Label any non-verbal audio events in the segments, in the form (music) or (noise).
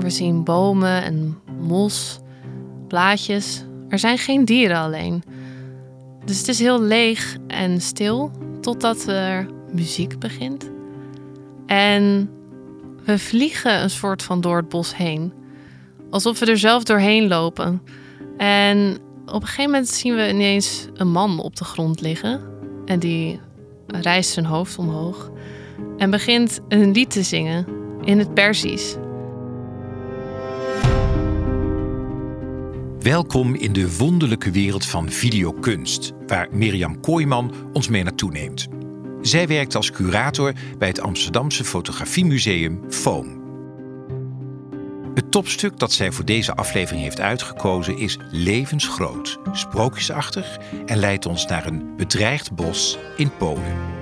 We zien bomen en mos, blaadjes. Er zijn geen dieren alleen. Dus het is heel leeg en stil totdat er muziek begint. En we vliegen een soort van door het bos heen. Alsof we er zelf doorheen lopen. En op een gegeven moment zien we ineens een man op de grond liggen. En die rijst zijn hoofd omhoog. En begint een lied te zingen in het Persisch. Welkom in de wonderlijke wereld van videokunst, waar Mirjam Kooijman ons mee naartoe neemt. Zij werkt als curator bij het Amsterdamse fotografiemuseum FOAM. Het topstuk dat zij voor deze aflevering heeft uitgekozen is levensgroot, sprookjesachtig en leidt ons naar een bedreigd bos in Polen.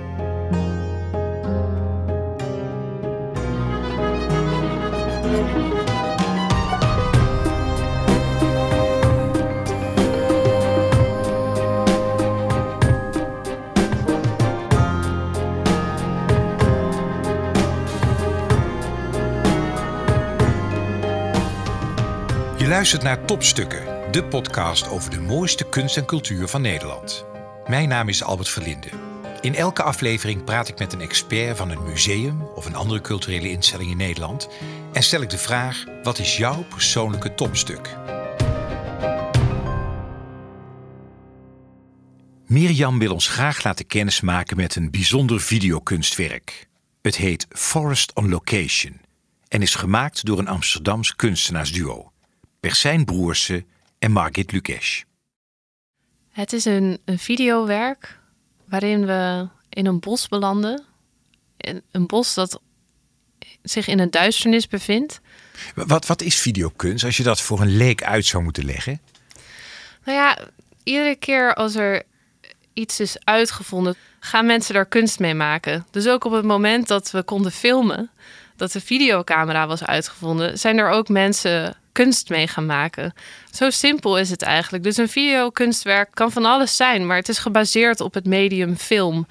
Luistert naar Topstukken, de podcast over de mooiste kunst en cultuur van Nederland. Mijn naam is Albert Verlinde. In elke aflevering praat ik met een expert van een museum of een andere culturele instelling in Nederland en stel ik de vraag: wat is jouw persoonlijke topstuk? Mirjam wil ons graag laten kennismaken met een bijzonder videokunstwerk. Het heet Forest on Location en is gemaakt door een Amsterdams kunstenaarsduo. Persijn Broersen en Margit Lukesh. Het is een, een videowerk waarin we in een bos belanden. Een bos dat zich in een duisternis bevindt. Wat, wat is videokunst als je dat voor een leek uit zou moeten leggen? Nou ja, iedere keer als er iets is uitgevonden, gaan mensen daar kunst mee maken. Dus ook op het moment dat we konden filmen, dat de videocamera was uitgevonden, zijn er ook mensen kunst mee gaan maken. Zo simpel is het eigenlijk. Dus een videokunstwerk kan van alles zijn, maar het is gebaseerd op het medium film.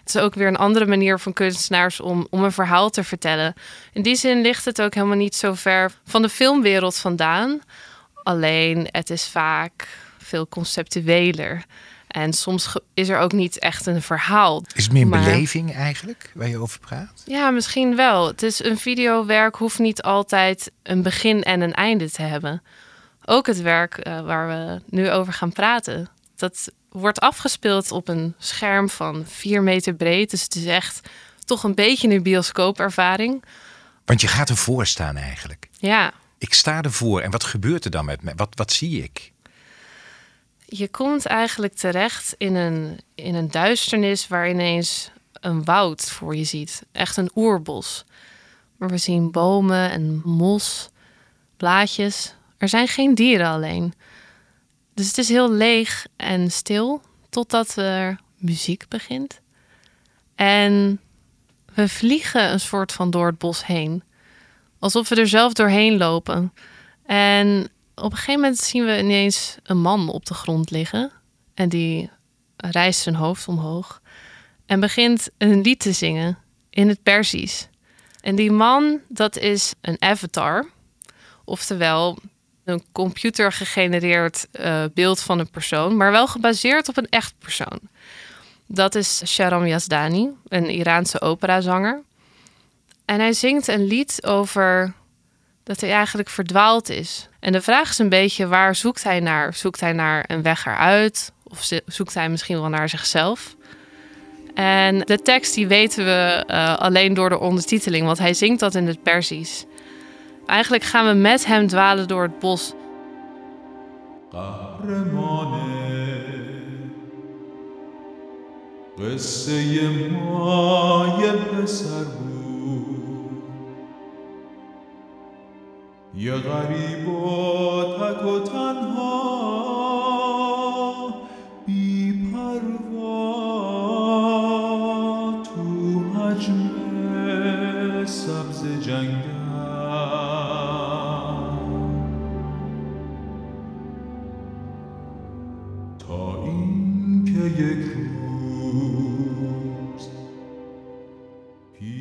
Het is ook weer een andere manier van kunstenaars om, om een verhaal te vertellen. In die zin ligt het ook helemaal niet zo ver van de filmwereld vandaan. Alleen het is vaak veel conceptueler. En soms is er ook niet echt een verhaal. Is het meer een beleving eigenlijk waar je over praat? Ja, misschien wel. Het is een videowerk hoeft niet altijd een begin en een einde te hebben. Ook het werk eh, waar we nu over gaan praten, dat wordt afgespeeld op een scherm van vier meter breed. Dus het is echt toch een beetje een bioscoopervaring. Want je gaat ervoor staan eigenlijk. Ja. Ik sta ervoor en wat gebeurt er dan met me? Wat, wat zie ik? Je komt eigenlijk terecht in een, in een duisternis waar ineens een woud voor je ziet. Echt een oerbos. Maar we zien bomen en mos, blaadjes. Er zijn geen dieren alleen. Dus het is heel leeg en stil totdat er muziek begint. En we vliegen een soort van door het bos heen. Alsof we er zelf doorheen lopen. En op een gegeven moment zien we ineens een man op de grond liggen. En die rijst zijn hoofd omhoog. En begint een lied te zingen in het Persisch. En die man, dat is een avatar. Oftewel een computergegenereerd uh, beeld van een persoon. Maar wel gebaseerd op een echt persoon. Dat is Sharam Yazdani, een Iraanse operazanger. En hij zingt een lied over dat hij eigenlijk verdwaald is. En de vraag is een beetje, waar zoekt hij naar? Zoekt hij naar een weg eruit? Of zoekt hij misschien wel naar zichzelf? En de tekst die weten we uh, alleen door de ondertiteling, want hij zingt dat in het Persisch. Eigenlijk gaan we met hem dwalen door het bos. غریب و تک و تنها بی پروا تو حجم سبز جنگل. تا این که یک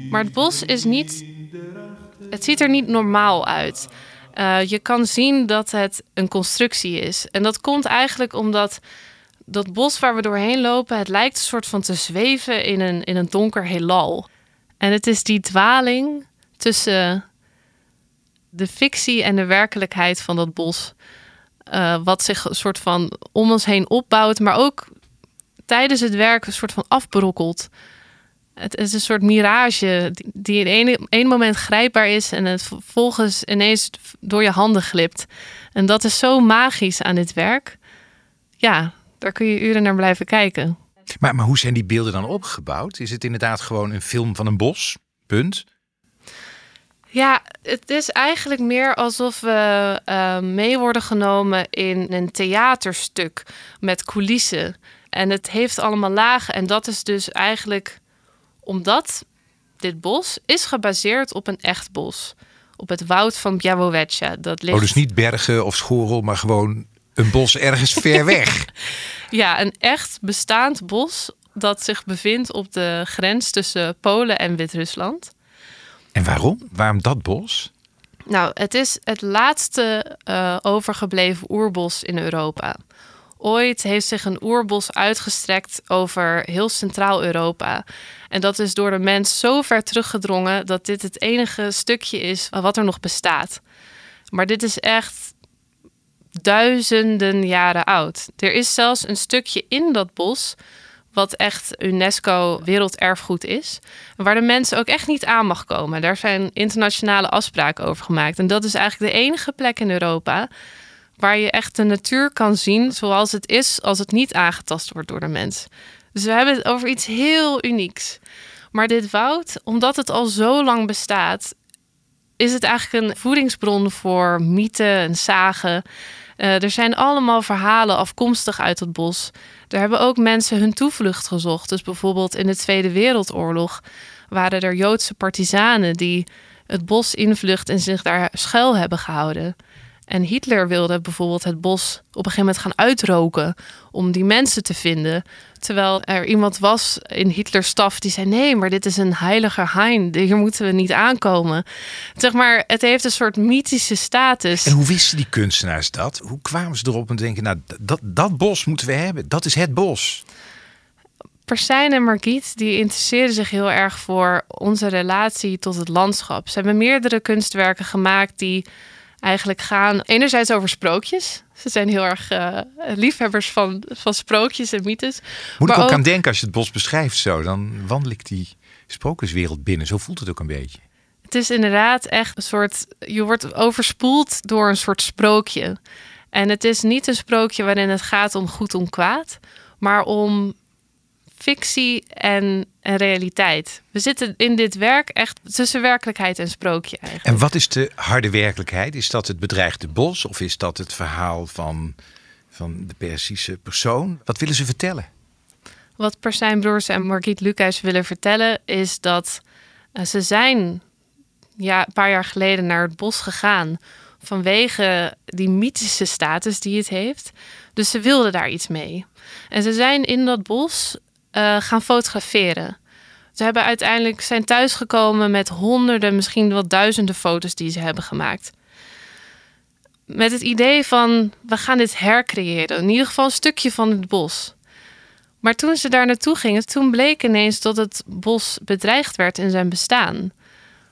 Maar het bos is niet het ziet er niet normaal uit. Uh, je kan zien dat het een constructie is. En dat komt eigenlijk omdat dat bos waar we doorheen lopen, het lijkt een soort van te zweven in een, in een donker heelal. En het is die dwaling tussen de fictie en de werkelijkheid van dat bos. Uh, wat zich een soort van om ons heen opbouwt, maar ook tijdens het werk een soort van afbrokkelt. Het is een soort mirage die in één, moment grijpbaar is en het vervolgens ineens door je handen glipt. En dat is zo magisch aan dit werk. Ja, daar kun je uren naar blijven kijken. Maar, maar hoe zijn die beelden dan opgebouwd? Is het inderdaad gewoon een film van een bos? Punt. Ja, het is eigenlijk meer alsof we uh, mee worden genomen in een theaterstuk met coulissen. En het heeft allemaal lagen. En dat is dus eigenlijk omdat dit bos is gebaseerd op een echt bos. Op het woud van Białowieża. Dat ligt... Oh, dus niet bergen of schorel, maar gewoon een bos ergens ver (laughs) weg. ja, een echt bestaand bos dat zich bevindt op de grens tussen Polen en Wit-Rusland. En waarom? Waarom dat bos? Nou, het is het laatste uh, overgebleven oerbos in Europa. Ooit heeft zich een oerbos uitgestrekt over heel Centraal-Europa. En dat is door de mens zo ver teruggedrongen dat dit het enige stukje is wat er nog bestaat. Maar dit is echt duizenden jaren oud. Er is zelfs een stukje in dat bos wat echt UNESCO werelderfgoed is. Waar de mensen ook echt niet aan mag komen. Daar zijn internationale afspraken over gemaakt. En dat is eigenlijk de enige plek in Europa waar je echt de natuur kan zien zoals het is als het niet aangetast wordt door de mens. Dus we hebben het over iets heel unieks. Maar dit woud, omdat het al zo lang bestaat, is het eigenlijk een voedingsbron voor mythen en zagen. Uh, er zijn allemaal verhalen afkomstig uit het bos. Er hebben ook mensen hun toevlucht gezocht. Dus bijvoorbeeld in de Tweede Wereldoorlog waren er Joodse partizanen die het bos invlucht en zich daar schuil hebben gehouden. En Hitler wilde bijvoorbeeld het bos op een gegeven moment gaan uitroken om die mensen te vinden. Terwijl er iemand was in Hitlers staf die zei: nee, maar dit is een heilige hein. Hier moeten we niet aankomen. Zeg maar, het heeft een soort mythische status. En hoe wisten die kunstenaars dat? Hoe kwamen ze erop en denken: nou, dat, dat bos moeten we hebben. Dat is het bos. Persijn en Margriet die interesseerden zich heel erg voor onze relatie tot het landschap. Ze hebben meerdere kunstwerken gemaakt die eigenlijk gaan. Enerzijds over sprookjes. Ze zijn heel erg uh, liefhebbers van, van sprookjes en mythes. Moet ik ook, aan denken als je het bos beschrijft zo. Dan wandel ik die sprookjeswereld binnen. Zo voelt het ook een beetje. Het is inderdaad echt een soort... Je wordt overspoeld door een soort sprookje. En het is niet een sprookje waarin het gaat om goed om kwaad. Maar om fictie en, en, realiteit. We zitten in dit werk echt tussen werkelijkheid en sprookje. Eigenlijk. En wat is de harde werkelijkheid? Is dat het bedreigde bos of is dat het verhaal van, van de Persische persoon? Wat willen ze vertellen? Wat Persijn Broers en Margriet Lucas willen vertellen is dat uh, ze zijn ja, een paar jaar geleden naar het bos gegaan vanwege die mythische status die het heeft. Dus ze wilden daar iets mee. En ze zijn in dat bos uh, gaan fotograferen. Ze hebben uiteindelijk zijn thuisgekomen met honderden, misschien wel duizenden foto's die ze hebben gemaakt. Met het idee van we gaan dit hercreëren, in ieder geval een stukje van het bos. Maar toen ze daar naartoe gingen, toen bleek ineens dat het bos bedreigd werd in zijn bestaan.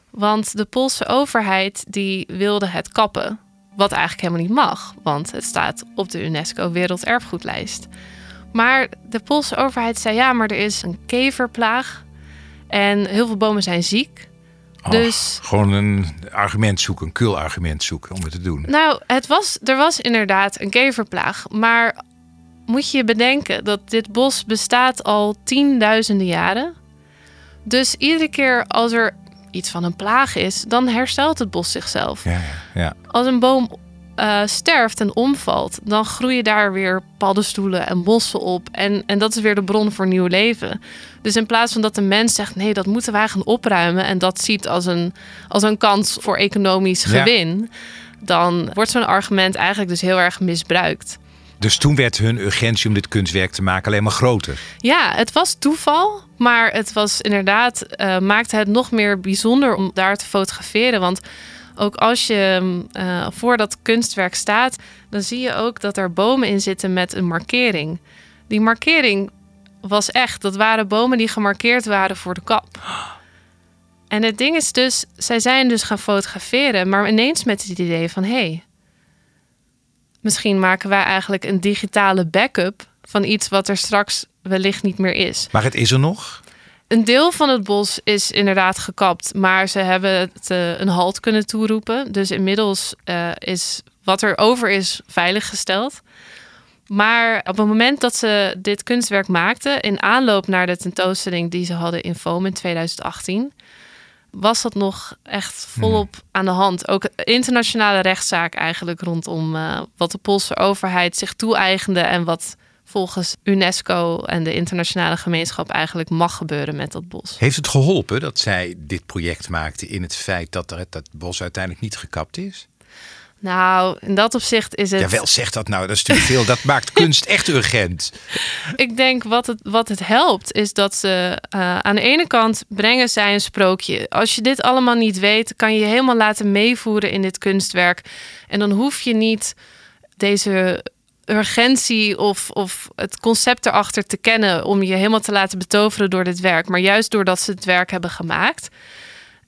Want de Poolse overheid die wilde het kappen. Wat eigenlijk helemaal niet mag, want het staat op de UNESCO Werelderfgoedlijst. Maar de Poolse overheid zei ja, maar er is een keverplaag en heel veel bomen zijn ziek. Oh, dus gewoon een argument zoeken, een kul argument zoeken om het te doen. Nou, het was, er was inderdaad een keverplaag, maar moet je bedenken dat dit bos bestaat al tienduizenden jaren. Dus iedere keer als er iets van een plaag is, dan herstelt het bos zichzelf. Ja, ja. Als een boom uh, sterft en omvalt, dan groeien daar weer paddenstoelen en bossen op. En, en dat is weer de bron voor nieuw leven. Dus in plaats van dat de mens zegt: nee, dat moeten wij gaan opruimen. en dat ziet als een, als een kans voor economisch gewin. dan wordt zo'n argument eigenlijk dus heel erg misbruikt. Dus toen werd hun urgentie om dit kunstwerk te maken alleen maar groter. Ja, het was toeval. Maar het was inderdaad, uh, maakte het nog meer bijzonder om daar te fotograferen. Want ook als je uh, voor dat kunstwerk staat, dan zie je ook dat er bomen in zitten met een markering. Die markering was echt. Dat waren bomen die gemarkeerd waren voor de kap. En het ding is dus, zij zijn dus gaan fotograferen, maar ineens met het idee van hé, hey, misschien maken wij eigenlijk een digitale backup van iets wat er straks wellicht niet meer is. Maar het is er nog? Een deel van het bos is inderdaad gekapt, maar ze hebben het uh, een halt kunnen toeroepen. Dus inmiddels uh, is wat er over is veiliggesteld. Maar op het moment dat ze dit kunstwerk maakten, in aanloop naar de tentoonstelling die ze hadden in Foam in 2018, was dat nog echt volop hmm. aan de hand. Ook internationale rechtszaak eigenlijk rondom uh, wat de Poolse overheid zich toe-eigende en wat volgens UNESCO en de internationale gemeenschap eigenlijk mag gebeuren met dat bos. Heeft het geholpen dat zij dit project maakte in het feit dat er, dat bos uiteindelijk niet gekapt is? Nou, in dat opzicht is het. Ja, wel zeg dat nou, dat is natuurlijk veel. Dat (laughs) maakt kunst echt urgent. Ik denk wat het, wat het helpt, is dat ze uh, aan de ene kant brengen zij een sprookje. Als je dit allemaal niet weet, kan je je helemaal laten meevoeren in dit kunstwerk. En dan hoef je niet deze urgentie of, of het concept erachter te kennen om je helemaal te laten betoveren door dit werk. Maar juist doordat ze het werk hebben gemaakt.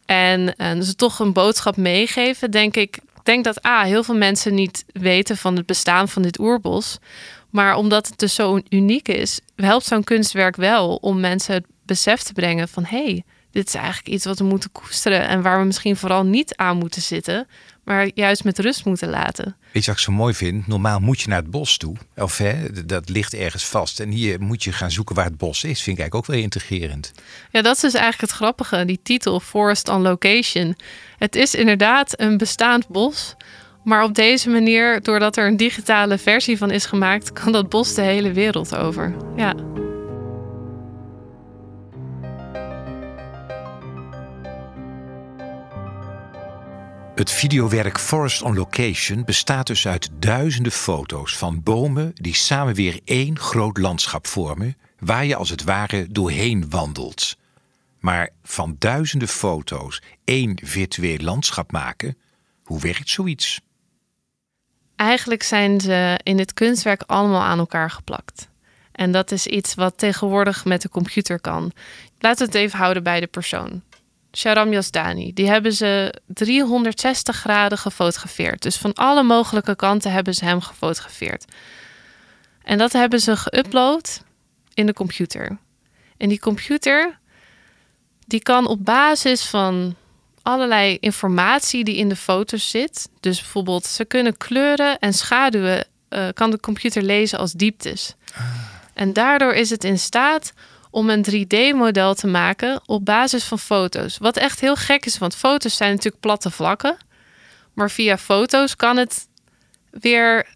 En, en ze toch een boodschap meegeven, denk ik, denk dat A, heel veel mensen niet weten van het bestaan van dit oerbos. Maar omdat het dus zo uniek is, helpt zo'n kunstwerk wel om mensen het besef te brengen van hé, hey, dit is eigenlijk iets wat we moeten koesteren en waar we misschien vooral niet aan moeten zitten, maar juist met rust moeten laten. Weet je wat ik zo mooi vind? Normaal moet je naar het bos toe. Of hè, dat ligt ergens vast. En hier moet je gaan zoeken waar het bos is. Vind ik eigenlijk ook wel integrerend. Ja, dat is dus eigenlijk het grappige. Die titel, Forest on Location. Het is inderdaad een bestaand bos. Maar op deze manier, doordat er een digitale versie van is gemaakt, (laughs) kan dat bos de hele wereld over. Ja. Het videowerk Forest on Location bestaat dus uit duizenden foto's van bomen die samen weer één groot landschap vormen, waar je als het ware doorheen wandelt. Maar van duizenden foto's één virtueel landschap maken, hoe werkt zoiets? Eigenlijk zijn ze in het kunstwerk allemaal aan elkaar geplakt. En dat is iets wat tegenwoordig met de computer kan. Laten we het even houden bij de persoon. Sharam Yazdani. Die hebben ze 360 graden gefotografeerd. Dus van alle mogelijke kanten hebben ze hem gefotografeerd. En dat hebben ze geüpload in de computer. En die computer die kan op basis van allerlei informatie die in de foto's zit. Dus bijvoorbeeld ze kunnen kleuren en schaduwen uh, kan de computer lezen als dieptes. Ah. En daardoor is het in staat om een 3D-model te maken op basis van foto's. Wat echt heel gek is, want foto's zijn natuurlijk platte vlakken. Maar via foto's kan het weer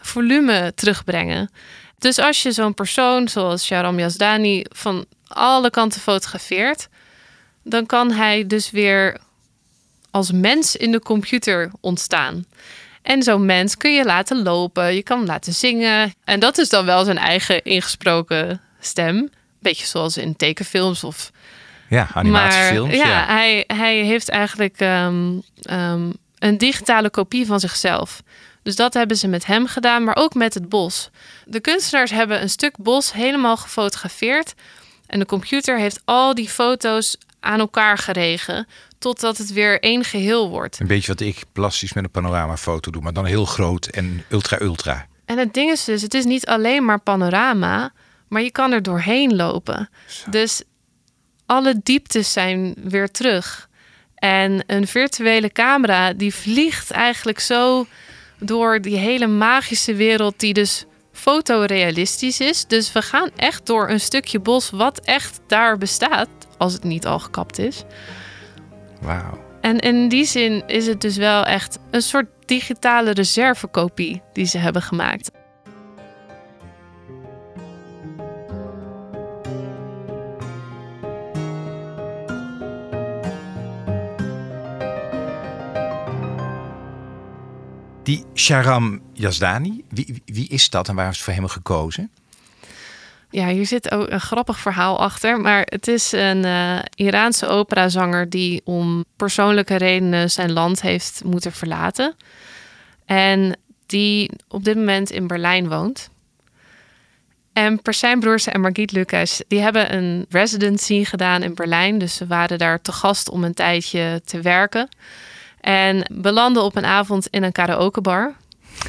volume terugbrengen. Dus als je zo'n persoon zoals Sharam Yazdani van alle kanten fotografeert, dan kan hij dus weer als mens in de computer ontstaan. En zo'n mens kun je laten lopen, je kan hem laten zingen. En dat is dan wel zijn eigen ingesproken stem beetje zoals in tekenfilms of. Ja, animatiefilms. Maar, ja, Hij, hij heeft eigenlijk ehm, ehm, een digitale kopie van zichzelf. Dus dat hebben ze met hem gedaan, maar ook met het bos. De kunstenaars hebben een stuk bos helemaal gefotografeerd. En de computer heeft al die foto's aan elkaar geregen. Totdat het weer één geheel wordt. Een beetje wat ik plastisch met een panoramafoto doe, maar dan heel groot en ultra-ultra. En het ding is dus, het is niet alleen maar panorama maar je kan er doorheen lopen. Dus alle dieptes zijn weer terug. En een virtuele camera die vliegt eigenlijk zo door die hele magische wereld die dus fotorealistisch is. Dus we gaan echt door een stukje bos wat echt daar bestaat, als het niet al gekapt is. Wauw. En in die zin is het dus wel echt een soort digitale reservekopie die ze hebben gemaakt. Die Sharam Yazdani, wie, wie is dat en waar is het voor hem gekozen? Ja, hier zit ook een grappig verhaal achter. Maar het is een uh, Iraanse operazanger die om persoonlijke redenen zijn land heeft moeten verlaten. En die op dit moment in Berlijn woont. En Persijn Broers en Margit Lucas, die hebben een residency gedaan in Berlijn. Dus ze waren daar te gast om een tijdje te werken. En belanden op een avond in een karaokebar.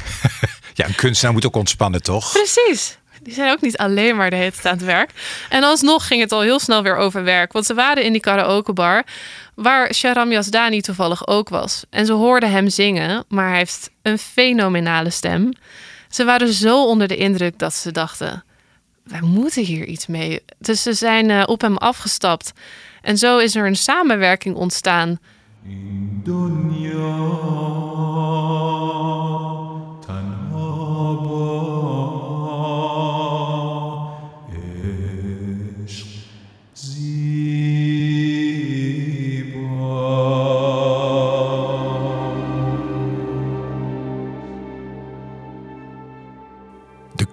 (laughs) ja, een kunstenaar moet ook ontspannen, toch? Precies. Die zijn ook niet alleen maar de hele tijd aan het werk. En alsnog ging het al heel snel weer over werk. Want ze waren in die karaokebar waar Sharam Yasdani toevallig ook was. En ze hoorden hem zingen, maar hij heeft een fenomenale stem. Ze waren zo onder de indruk dat ze dachten: wij moeten hier iets mee. Dus ze zijn uh, op hem afgestapt. En zo is er een samenwerking ontstaan.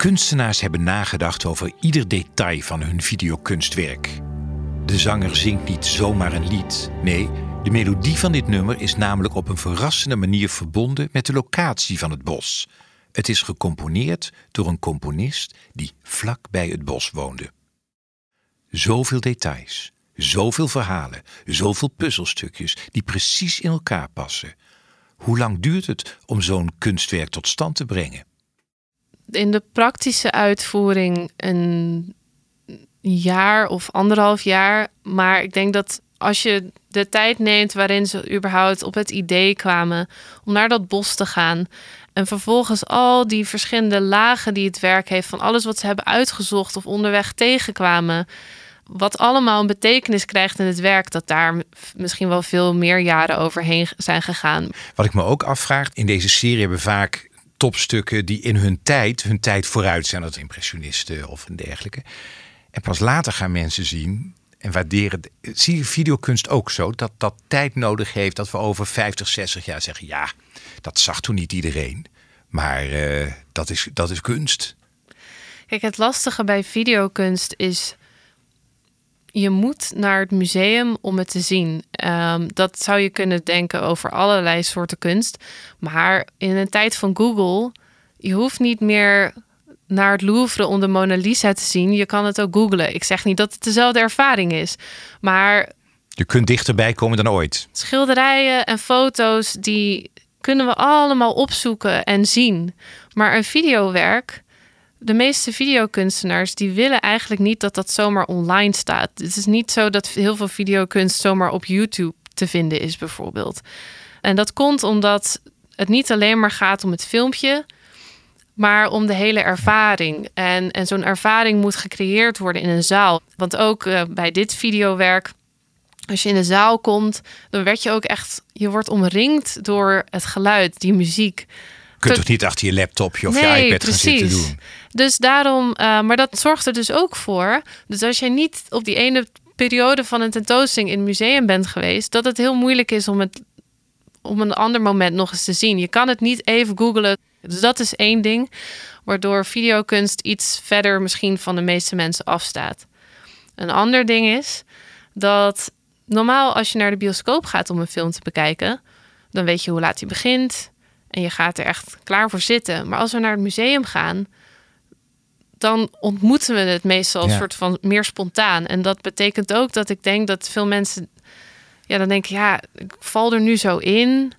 Kunstenaars hebben nagedacht over ieder detail van hun videokunstwerk. De zanger zingt niet zomaar een lied. Nee, de melodie van dit nummer is namelijk op een verrassende manier verbonden met de locatie van het bos. Het is gecomponeerd door een componist die vlak bij het bos woonde. Zoveel details, zoveel verhalen, zoveel puzzelstukjes die precies in elkaar passen. Hoe lang duurt het om zo'n kunstwerk tot stand te brengen? in de praktische uitvoering een jaar of anderhalf jaar. Maar ik denk dat als je de tijd neemt waarin ze überhaupt op het idee kwamen om naar dat bos te gaan. En vervolgens al die verschillende lagen die het werk heeft, van alles wat ze hebben uitgezocht of onderweg tegenkwamen. Wat allemaal een betekenis krijgt in het werk, dat daar misschien wel veel meer jaren overheen zijn gegaan. Wat ik me ook afvraag, in deze serie hebben we vaak topstukken die in hun tijd, hun tijd vooruit zijn, dat impressionisten of een dergelijke. En pas later gaan mensen zien en waarderen. Zie je videokunst ook zo dat dat tijd nodig heeft dat we over 50, 60 jaar zeggen: ja, dat zag toen niet iedereen, maar uh, dat, is, dat is kunst. Kijk, het lastige bij videokunst is je moet naar het museum om het te zien. Um, dat zou je kunnen denken over allerlei soorten kunst. Maar in een tijd van Google, je hoeft niet meer naar het Louvre om de Mona Lisa te zien. Je kan het ook googlen. Ik zeg niet dat het dezelfde ervaring is, maar je kunt dichterbij komen dan ooit. Schilderijen en foto's die kunnen we allemaal opzoeken en zien. Maar een videowerk, de meeste videokunstenaars die willen eigenlijk niet dat dat zomaar online staat. Het is niet zo dat heel veel videokunst zomaar op YouTube te vinden is, bijvoorbeeld. En dat komt omdat het niet alleen maar gaat om het filmpje, maar om de hele ervaring. En, en zo'n ervaring moet gecreëerd worden in een zaal. Want ook uh, bij dit videowerk, als je in de zaal komt, dan werd je ook echt, je wordt omringd door het geluid, die muziek kunt toch niet achter je laptopje of je iPad gaan zitten doen. Dus daarom, uh, maar dat zorgt er dus ook voor. Dus als jij niet op die ene periode van een tentoonstelling in het museum bent geweest, dat het heel moeilijk is om het op een ander moment nog eens te zien. Je kan het niet even googlen. Dus dat is één ding, waardoor videokunst iets verder misschien van de meeste mensen afstaat. Een ander ding is dat normaal als je naar de bioscoop gaat om een film te bekijken, dan weet je hoe laat hij begint. En je gaat er echt klaar voor zitten. Maar als we naar het museum gaan, dan ontmoeten we het meestal een soort van meer spontaan. En dat betekent ook dat ik denk dat veel mensen, ja, dan denken, ja, ik val er nu zo in.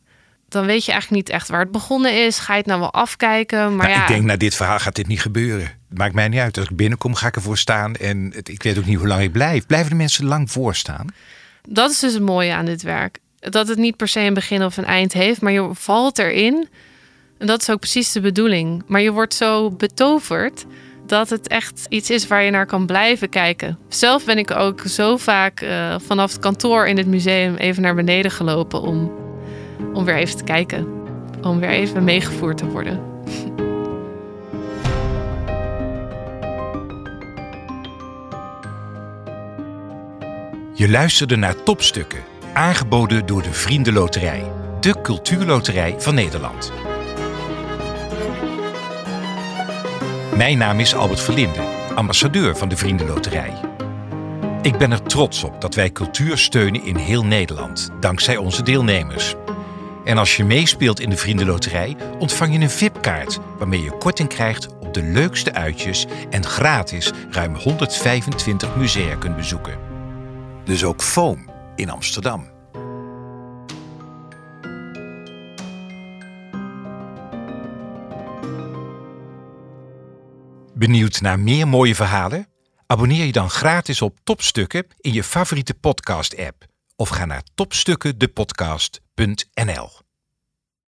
Dan weet je eigenlijk niet echt waar het begonnen is. Ga je het nou wel afkijken? Maar nou, ja. Ik denk, na dit verhaal gaat dit niet gebeuren. Maakt mij niet uit. Als ik binnenkom, ga ik ervoor staan. En ik weet ook niet hoe lang ik blijf. Blijven de mensen lang voorstaan? Dat is dus het mooie aan dit werk dat het niet per se een begin of een eind heeft, maar je valt erin. En dat is ook precies de bedoeling. Maar je wordt zo betoverd dat het echt iets is waar je naar kan blijven kijken. Zelf ben ik ook zo vaak uh, vanaf het kantoor in het museum even naar beneden gelopen om, om weer even te kijken. Om weer even meegevoerd te worden. (laughs) Je luisterde naar topstukken Aangeboden door de Vriendenloterij, de cultuurloterij van Nederland. Mijn naam is Albert Verlinde. ambassadeur van de Vriendenloterij. Ik ben er trots op dat wij cultuur steunen in heel Nederland, dankzij onze deelnemers. En als je meespeelt in de Vriendenloterij, ontvang je een VIP-kaart waarmee je korting krijgt op de leukste uitjes en gratis ruim 125 musea kunt bezoeken. Dus ook Foam in Amsterdam. Benieuwd naar meer mooie verhalen? Abonneer je dan gratis op Topstukken in je favoriete podcast-app of ga naar topstukkendepodcast.nl.